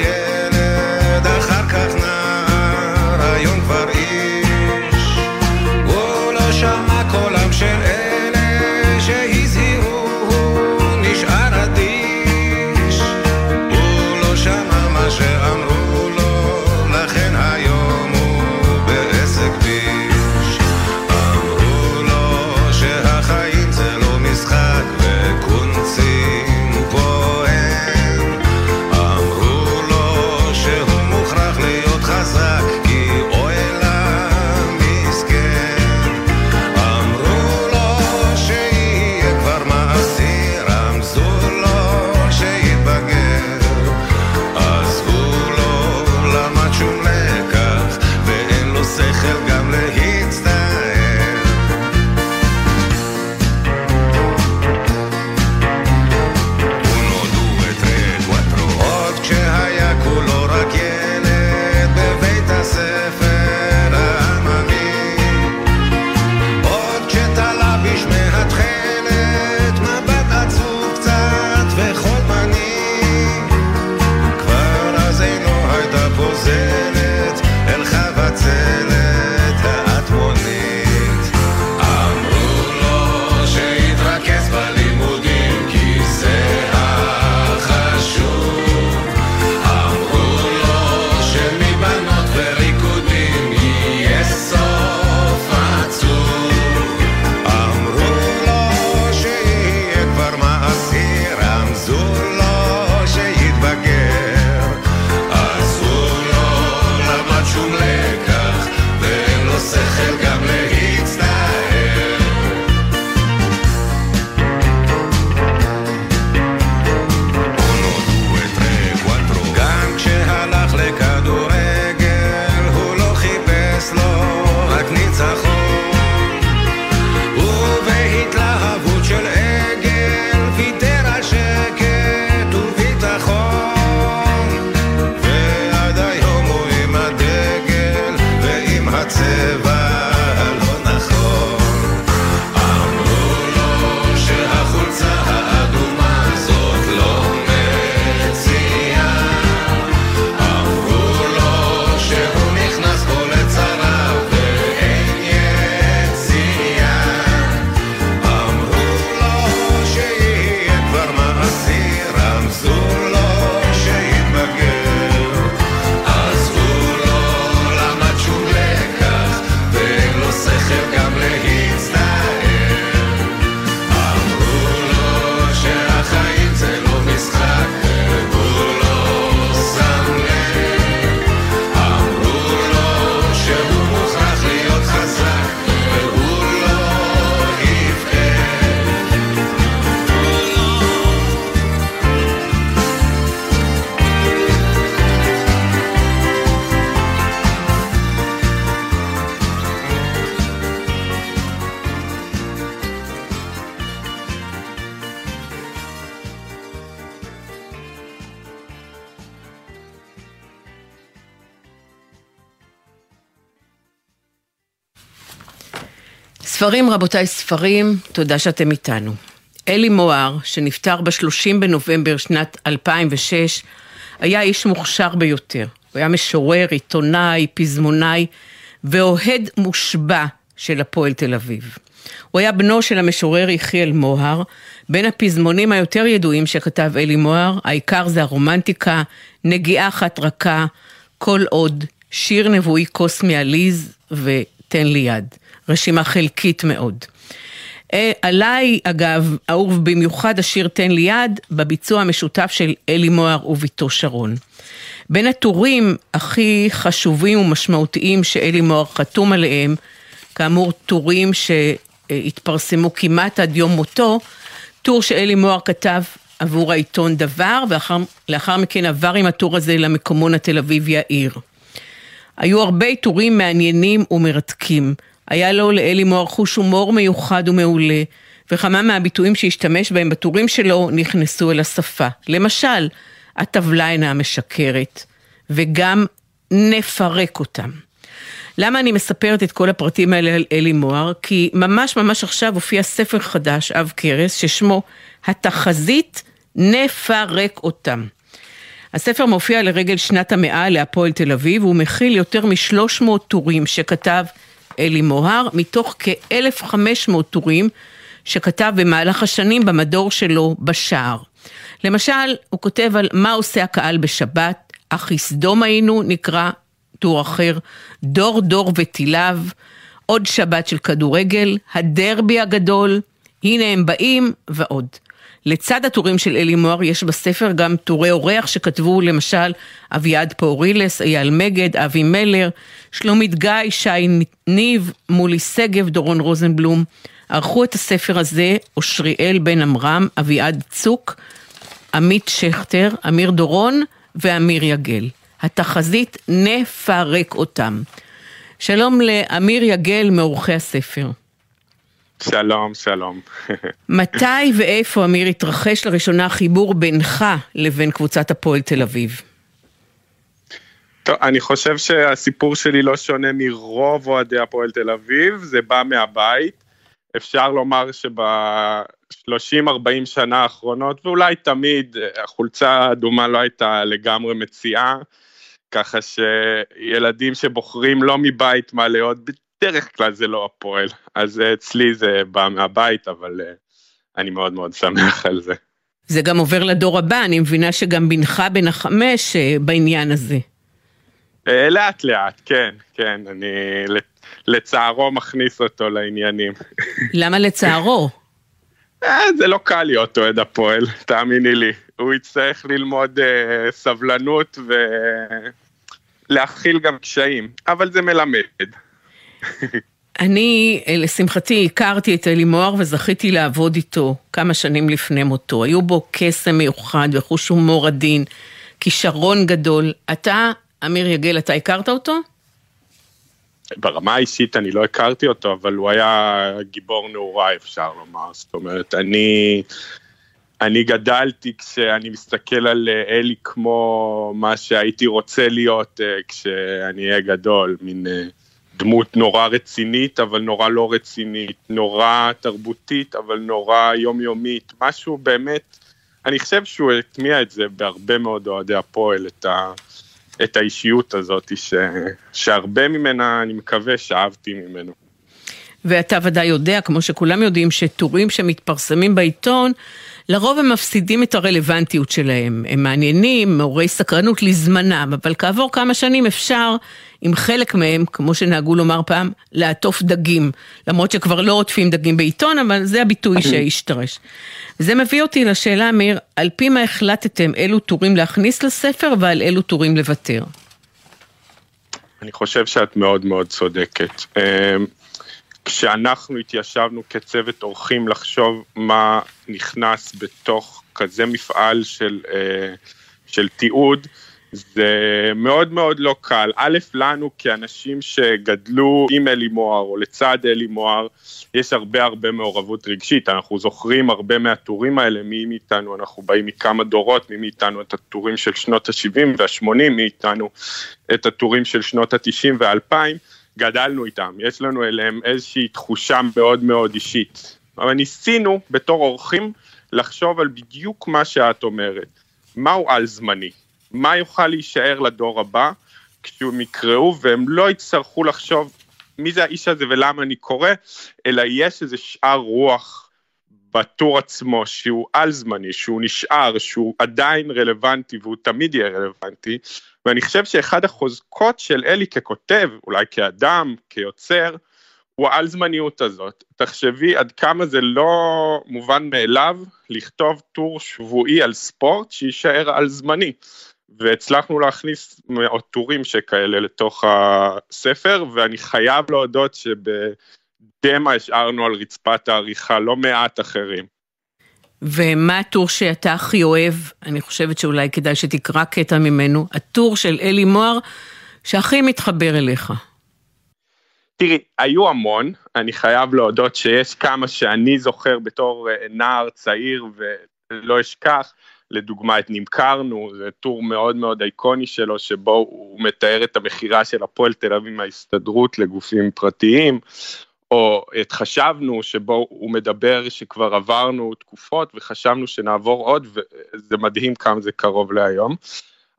Speaker 1: ספרים, רבותיי, ספרים, תודה שאתם איתנו. אלי מוהר, שנפטר ב-30 בנובמבר שנת 2006, היה איש מוכשר ביותר. הוא היה משורר, עיתונאי, פזמונאי ואוהד מושבע של הפועל תל אביב. הוא היה בנו של המשורר יחיאל מוהר, בין הפזמונים היותר ידועים שכתב אלי מוהר, העיקר זה הרומנטיקה, נגיעה אחת רכה, כל עוד, שיר נבואי קוסמי עליז ותן לי יד. רשימה חלקית מאוד. אה, עליי, אגב, אהוב במיוחד השיר תן לי יד, בביצוע המשותף של אלי מוהר וביתו שרון. בין הטורים הכי חשובים ומשמעותיים שאלי מוהר חתום עליהם, כאמור טורים שהתפרסמו כמעט עד יום מותו, טור שאלי מוהר כתב עבור העיתון דבר, ולאחר מכן עבר עם הטור הזה למקומון התל אביב יאיר. היו הרבה טורים מעניינים ומרתקים. היה לו לאלי מוהר חוש הומור מיוחד ומעולה, וכמה מהביטויים שהשתמש בהם בטורים שלו נכנסו אל השפה. למשל, הטבלה אינה משקרת, וגם נפרק אותם. למה אני מספרת את כל הפרטים האלה על אלי מוהר? כי ממש ממש עכשיו הופיע ספר חדש, אב קרס, ששמו התחזית נפרק אותם. הספר מופיע לרגל שנת המאה להפועל תל אביב, והוא מכיל יותר מ-300 טורים שכתב אלי מוהר, מתוך כ-1,500 טורים שכתב במהלך השנים במדור שלו בשער. למשל, הוא כותב על מה עושה הקהל בשבת, אחי סדום היינו, נקרא טור אחר, דור דור וטיליו, עוד שבת של כדורגל, הדרבי הגדול, הנה הם באים ועוד. לצד הטורים של אלי מוהר יש בספר גם טורי אורח שכתבו למשל אביעד פאורילס, אייל מגד, אבי מלר, שלומית גיא, שי ניב, מולי שגב, דורון רוזנבלום. ערכו את הספר הזה אושריאל בן עמרם, אביעד צוק, עמית שכטר, אמיר דורון ואמיר יגל. התחזית נפרק אותם. שלום לאמיר יגל מעורכי הספר.
Speaker 8: שלום, שלום.
Speaker 1: מתי ואיפה, אמיר, התרחש לראשונה חיבור בינך לבין קבוצת הפועל תל אביב?
Speaker 8: טוב, אני חושב שהסיפור שלי לא שונה מרוב אוהדי הפועל תל אביב, זה בא מהבית. אפשר לומר שב-30-40 שנה האחרונות, ואולי תמיד, החולצה האדומה לא הייתה לגמרי מציאה, ככה שילדים שבוחרים לא מבית מה לאהוד, בדרך כלל זה לא הפועל, אז אצלי זה בא מהבית, אבל אה, אני מאוד מאוד שמח על זה.
Speaker 1: זה גם עובר לדור הבא, אני מבינה שגם בנך בן החמש אה, בעניין הזה.
Speaker 8: אה, לאט לאט, כן, כן, אני לצערו מכניס אותו לעניינים.
Speaker 1: למה לצערו?
Speaker 8: זה לא קל להיות אוהד הפועל, תאמיני לי. הוא יצטרך ללמוד סבלנות ולהכיל גם קשיים, אבל זה מלמד.
Speaker 1: אני, לשמחתי, הכרתי את אלי מוהר וזכיתי לעבוד איתו כמה שנים לפני מותו. היו בו קסם מיוחד וחוש הומור עדין, כישרון גדול. אתה, אמיר יגל, אתה הכרת אותו?
Speaker 8: ברמה האישית אני לא הכרתי אותו, אבל הוא היה גיבור נעוריי, אפשר לומר. זאת אומרת, אני, אני גדלתי כשאני מסתכל על אלי כמו מה שהייתי רוצה להיות אה, כשאני אהיה גדול, מין... אה, דמות נורא רצינית, אבל נורא לא רצינית, נורא תרבותית, אבל נורא יומיומית, משהו באמת, אני חושב שהוא הטמיע את זה בהרבה מאוד אוהדי הפועל, את, ה, את האישיות הזאת, ש, שהרבה ממנה, אני מקווה, שאהבתי ממנו.
Speaker 1: ואתה ודאי יודע, כמו שכולם יודעים, שטורים שמתפרסמים בעיתון, לרוב הם מפסידים את הרלוונטיות שלהם. הם מעניינים, מעוררי סקרנות לזמנם, אבל כעבור כמה שנים אפשר, עם חלק מהם, כמו שנהגו לומר פעם, לעטוף דגים. למרות שכבר לא עוטפים דגים בעיתון, אבל זה הביטוי שהשתרש. זה מביא אותי לשאלה, אמיר, על פי מה החלטתם אילו טורים להכניס לספר ועל אילו טורים לוותר?
Speaker 8: אני חושב שאת מאוד מאוד צודקת. כשאנחנו התיישבנו כצוות אורחים לחשוב מה נכנס בתוך כזה מפעל של, אה, של תיעוד, זה מאוד מאוד לא קל. א', לנו כאנשים שגדלו עם אלי מוהר או לצד אלי מוהר, יש הרבה הרבה מעורבות רגשית. אנחנו זוכרים הרבה מהטורים האלה, מי מאיתנו, אנחנו באים מכמה דורות, מי מאיתנו את הטורים של שנות ה-70 וה-80, מי מאיתנו את הטורים של שנות ה-90 וה-2000. גדלנו איתם, יש לנו אליהם איזושהי תחושה מאוד מאוד אישית. אבל ניסינו בתור אורחים לחשוב על בדיוק מה שאת אומרת. מהו על זמני? מה יוכל להישאר לדור הבא כשהם יקראו והם לא יצטרכו לחשוב מי זה האיש הזה ולמה אני קורא, אלא יש איזה שאר רוח בטור עצמו שהוא על זמני, שהוא נשאר, שהוא עדיין רלוונטי והוא תמיד יהיה רלוונטי, ואני חושב שאחד החוזקות של אלי ככותב, אולי כאדם, כיוצר, הוא העל זמניות הזאת. תחשבי עד כמה זה לא מובן מאליו לכתוב טור שבועי על ספורט שיישאר על זמני. והצלחנו להכניס מאות טורים שכאלה לתוך הספר, ואני חייב להודות שבדמע השארנו על רצפת העריכה לא מעט אחרים.
Speaker 1: ומה הטור שאתה הכי אוהב? אני חושבת שאולי כדאי שתקרא קטע ממנו. הטור של אלי מוהר שהכי מתחבר אליך.
Speaker 8: תראי, היו המון, אני חייב להודות שיש כמה שאני זוכר בתור אה, נער צעיר ולא אשכח. לדוגמה את נמכרנו, זה טור מאוד מאוד איקוני שלו, שבו הוא מתאר את המכירה של הפועל תל אביב מההסתדרות לגופים פרטיים, או את חשבנו, שבו הוא מדבר שכבר עברנו תקופות וחשבנו שנעבור עוד, וזה מדהים כמה זה קרוב להיום.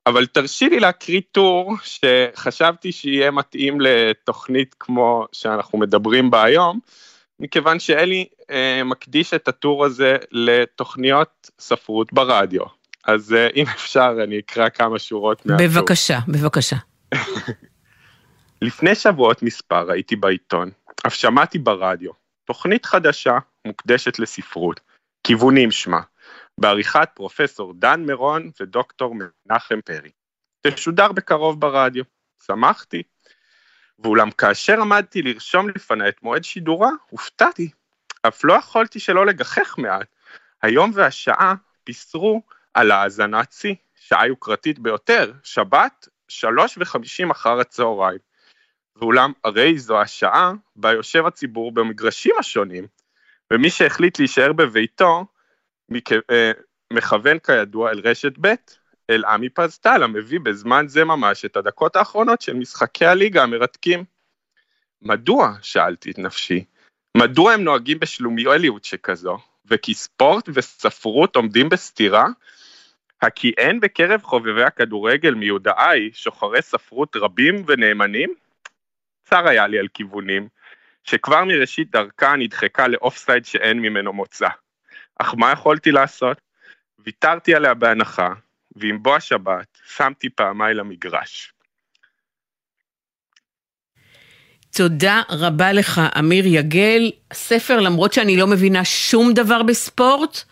Speaker 8: אבל תרשי לי להקריא טור שחשבתי שיהיה מתאים לתוכנית כמו שאנחנו מדברים בה היום, מכיוון שאלי אה, מקדיש את הטור הזה לתוכניות ספרות ברדיו. אז אה, אם אפשר, אני אקרא כמה שורות מהטור.
Speaker 1: בבקשה, בבקשה.
Speaker 8: לפני שבועות מספר הייתי בעיתון, אף שמעתי ברדיו, תוכנית חדשה מוקדשת לספרות, כיוונים שמה, בעריכת פרופסור דן מירון ודוקטור מנחם פרי. תשודר בקרוב ברדיו. שמחתי, ואולם כאשר עמדתי לרשום לפני את מועד שידורה, הופתעתי. אף לא יכולתי שלא לגחך מעט. היום והשעה פיסרו על האזנת שיא, שעה יוקרתית ביותר, שבת, שלוש וחמישים אחר הצהריים. ואולם הרי זו השעה בה יושב הציבור במגרשים השונים, ומי שהחליט להישאר בביתו. אה, מכוון כידוע אל רשת ב', אל עמי פזטל, המביא בזמן זה ממש את הדקות האחרונות של משחקי הליגה המרתקים. מדוע? שאלתי את נפשי. מדוע הם נוהגים בשלומיאליות שכזו, וכי ספורט וספרות עומדים בסתירה? הכי אין בקרב חובבי הכדורגל מיודעי שוחרי ספרות רבים ונאמנים? צר היה לי על כיוונים, שכבר מראשית דרכה נדחקה לאופסייד שאין ממנו מוצא. אך מה יכולתי לעשות? ויתרתי עליה בהנחה, ועם בוא השבת שמתי פעמיי למגרש.
Speaker 1: תודה רבה לך, אמיר יגל. ספר, למרות שאני לא מבינה שום דבר בספורט,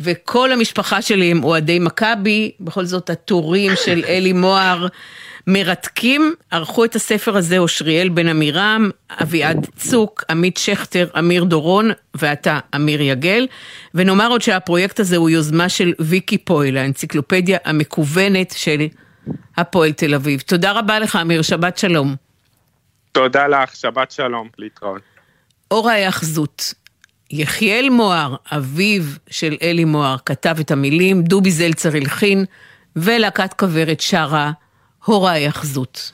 Speaker 1: וכל המשפחה שלי הם אוהדי מכבי, בכל זאת הטורים של אלי מוהר מרתקים. ערכו את הספר הזה אושריאל בן עמירם, אביעד צוק, עמית שכטר, אמיר דורון, ואתה, אמיר יגל. ונאמר עוד שהפרויקט הזה הוא יוזמה של ויקי פויל, האנציקלופדיה המקוונת של הפועל תל אביב. תודה רבה לך, אמיר, שבת שלום.
Speaker 8: תודה לך, שבת שלום, להתראות.
Speaker 1: אור ההיאחזות. יחיאל מוהר, אביו של אלי מוהר, כתב את המילים, דובי זלצר הלחין, ולהקת כוורת שרה, הור ההיאחזות.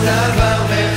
Speaker 7: n'avait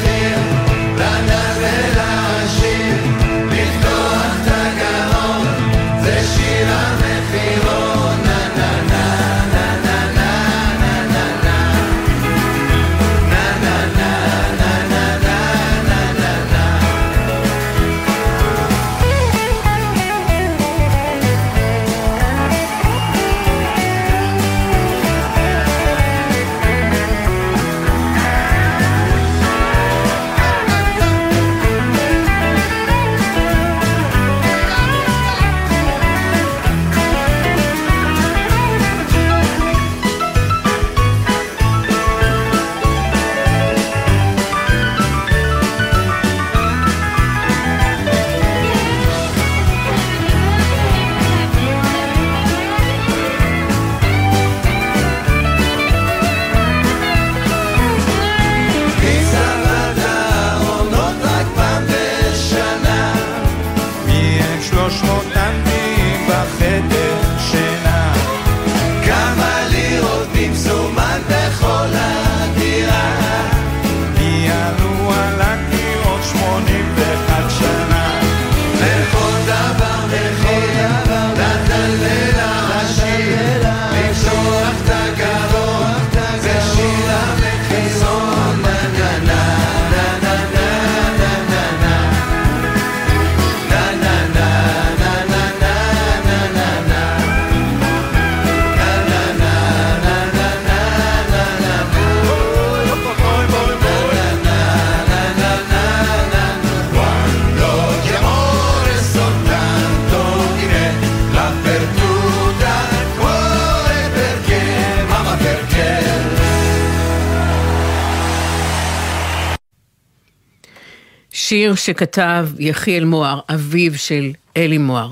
Speaker 7: שיר
Speaker 1: שכתב יחיאל מוהר, אביו של אלי מוהר.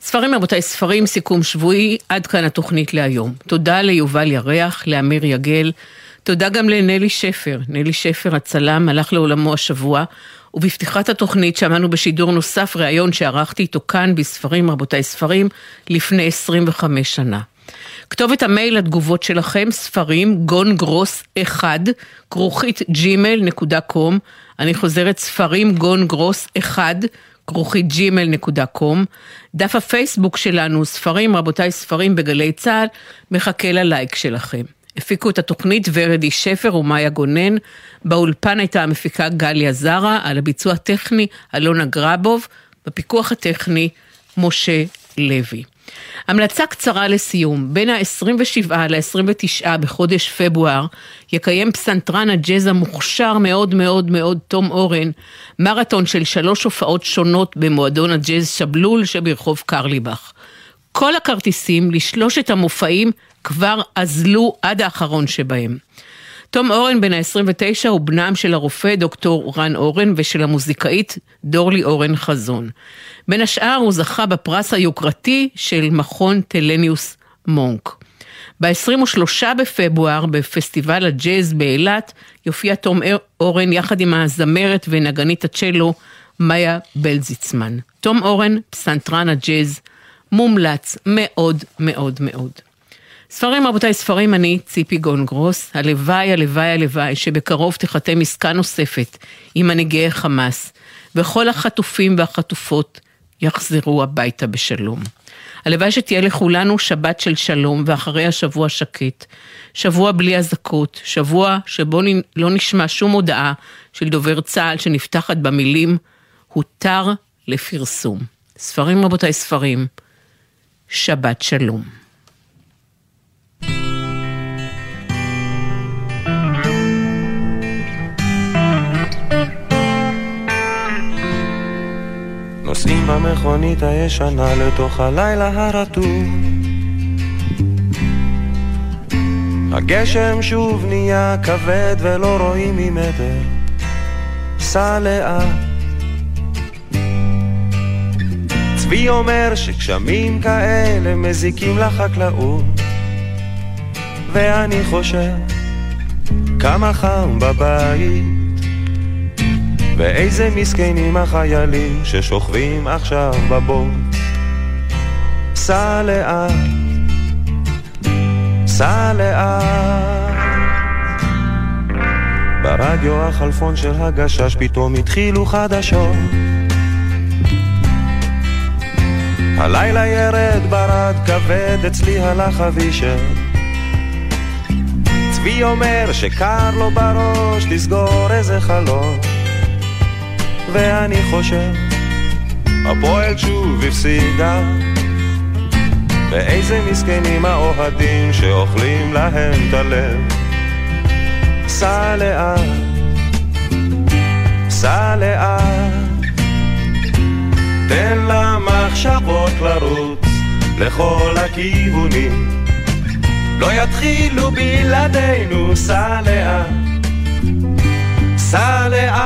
Speaker 1: ספרים רבותיי, ספרים, סיכום שבועי, עד כאן התוכנית להיום. תודה ליובל ירח, לאמיר יגל, תודה גם לנלי שפר. נלי שפר, הצלם, הלך לעולמו השבוע, ובפתיחת התוכנית שמענו בשידור נוסף ראיון שערכתי איתו כאן בספרים רבותיי ספרים לפני 25 שנה. כתובת המייל לתגובות שלכם, ספרים, גון גרוס 1, כרוכית קום. אני חוזרת, ספרים, גון גרוס 1, כרוכית קום. דף הפייסבוק שלנו, ספרים, רבותיי, ספרים בגלי צה"ל, מחכה ללייק שלכם. הפיקו את התוכנית ורדי שפר ומאיה גונן, באולפן הייתה המפיקה גליה זרה, על הביצוע הטכני אלונה גרבוב, בפיקוח הטכני משה לוי. המלצה קצרה לסיום, בין ה-27 ל-29 בחודש פברואר יקיים פסנתרן הג'אז המוכשר מאוד מאוד מאוד תום אורן מרתון של שלוש הופעות שונות במועדון הג'אז שבלול שברחוב קרליבך. כל הכרטיסים לשלושת המופעים כבר אזלו עד האחרון שבהם. תום אורן בן ה-29 הוא בנם של הרופא דוקטור רן אורן ושל המוזיקאית דורלי אורן חזון. בין השאר הוא זכה בפרס היוקרתי של מכון טלניוס מונק. ב-23 בפברואר בפסטיבל הג'אז באילת יופיע תום אורן יחד עם הזמרת ונגנית הצ'לו מאיה בלזיצמן. תום אורן, פסנתרן הג'אז, מומלץ מאוד מאוד מאוד. ספרים רבותיי, ספרים אני, ציפי גונגרוס, הלוואי, הלוואי, הלוואי, שבקרוב תחתם עסקה נוספת עם מנהיגי חמאס, וכל החטופים והחטופות יחזרו הביתה בשלום. הלוואי שתהיה לכולנו שבת של שלום, ואחרי השבוע שקט. שבוע בלי אזעקות, שבוע שבו לא נשמע שום הודעה של דובר צה"ל שנפתחת במילים הותר לפרסום. ספרים רבותיי, ספרים. שבת שלום.
Speaker 9: במכונית הישנה לתוך הלילה הרטוב. הגשם שוב נהיה כבד ולא רואים ממטר. סע לאט. צבי אומר שגשמים כאלה מזיקים לחקלאות. ואני חושב כמה חם בבית ואיזה מסכנים החיילים ששוכבים עכשיו בבוט. סע לאט, סע לאט. ברדיו החלפון של הגשש פתאום התחילו חדשות. הלילה ירד ברד כבד, אצלי הלך אבישר. צבי אומר שקר לו בראש, תסגור איזה חלון. ואני חושב, הפועל שוב הפסידה. ואיזה מסכנים האוהדים שאוכלים להם את הלב. סע לאט, סע לאט, תן למחשבות לרוץ לכל הכיוונים. לא יתחילו בלעדינו, סע לאט, סע לאט.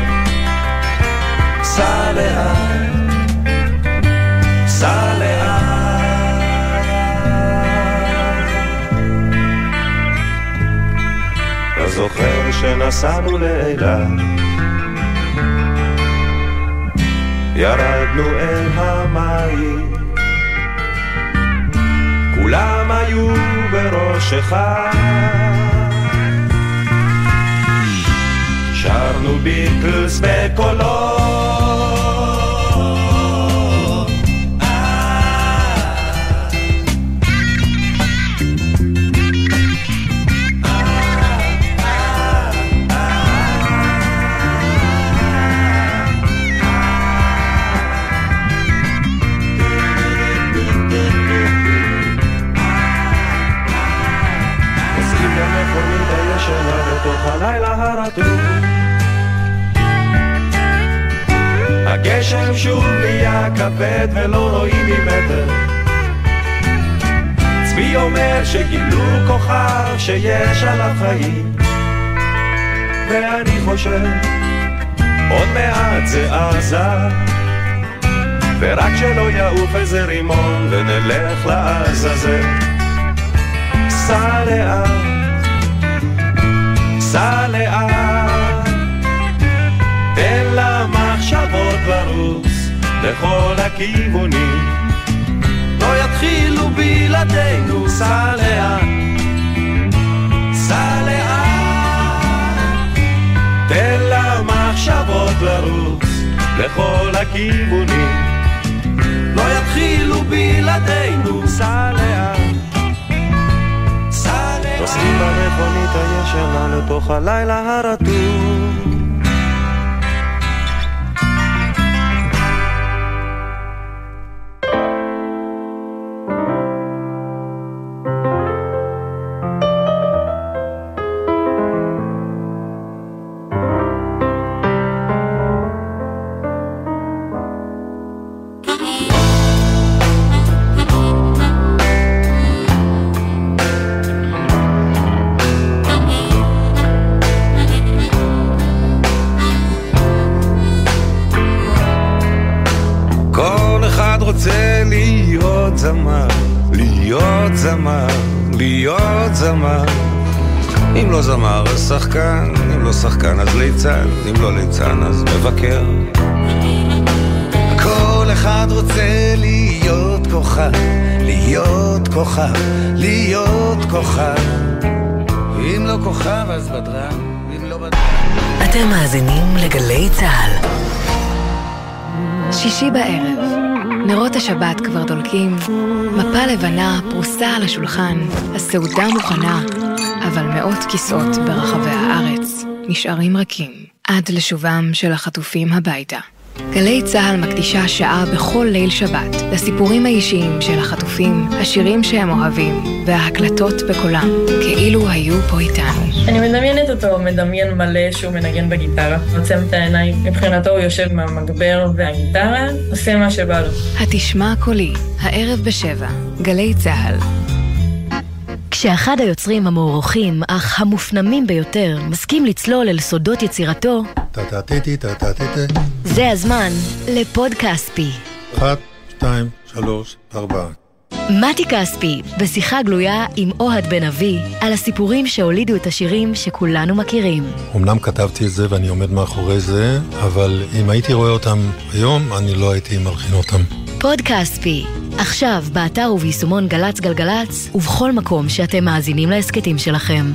Speaker 9: סע לאט, סע לאט. אתה זוכר שנסענו לאילת, ירדנו אל המים, כולם היו בראש אחד. ביטלס בקולות כבד ולא רואים ממטר. צבי אומר שגילו כוכב שיש עליו חיים. ואני חושב עוד מעט זה עזה ורק שלא יעוף איזה רימון ונלך לעזאזל. סע לאט, סע לאט. תן למחשבות לרוץ לכל הכיוונים. לא יתחילו בלעדינו סע לאט, סע לאט תן למחשבות לרוץ לכל הכיוונים. לא יתחילו בלעדינו סע לאט נוסעים במכונית הישנה לתוך הלילה הרטוב זמר, להיות זמר, להיות זמר. אם לא זמר אז שחקן, אם לא שחקן אז ליצן, אם לא ליצן אז מבקר.
Speaker 4: כל אחד רוצה להיות כוכב, להיות כוכב, להיות כוכב. אם לא כוכב אז בדרן, אם לא בדרן...
Speaker 10: אתם מאזינים לגלי צה"ל.
Speaker 11: שישי בערב, נרות השבת כבר דולקים, מפה לבנה פרוסה על השולחן, הסעודה מוכנה, אבל מאות כיסאות ברחבי הארץ נשארים רכים עד לשובם של החטופים הביתה. גלי צה"ל מקדישה שעה בכל ליל שבת לסיפורים האישיים של החטופים, השירים שהם אוהבים וההקלטות בקולם, כאילו היו פה איתנו.
Speaker 12: אני מדמיינת אותו מדמיין מלא שהוא מנגן בגיטרה, עוצם את העיניים, מבחינתו הוא יושב עם המגבר והגיטרה, עושה מה שבא לו.
Speaker 11: התשמע קולי, הערב בשבע, גלי צה"ל.
Speaker 10: כשאחד היוצרים המוערוכים, אך המופנמים ביותר, מסכים לצלול אל סודות יצירתו. זה הזמן לפוד כספי.
Speaker 13: אחת, שתיים, שלוש, ארבע.
Speaker 10: מתי כספי, בשיחה גלויה עם אוהד בן אבי, על הסיפורים שהולידו את השירים שכולנו מכירים.
Speaker 13: אמנם כתבתי את זה ואני עומד מאחורי זה, אבל אם הייתי רואה אותם היום, אני לא הייתי מלחין אותם.
Speaker 10: פוד כספי, עכשיו באתר וביישומון גל"צ גלגלצ, ובכל מקום שאתם מאזינים להסכתים שלכם.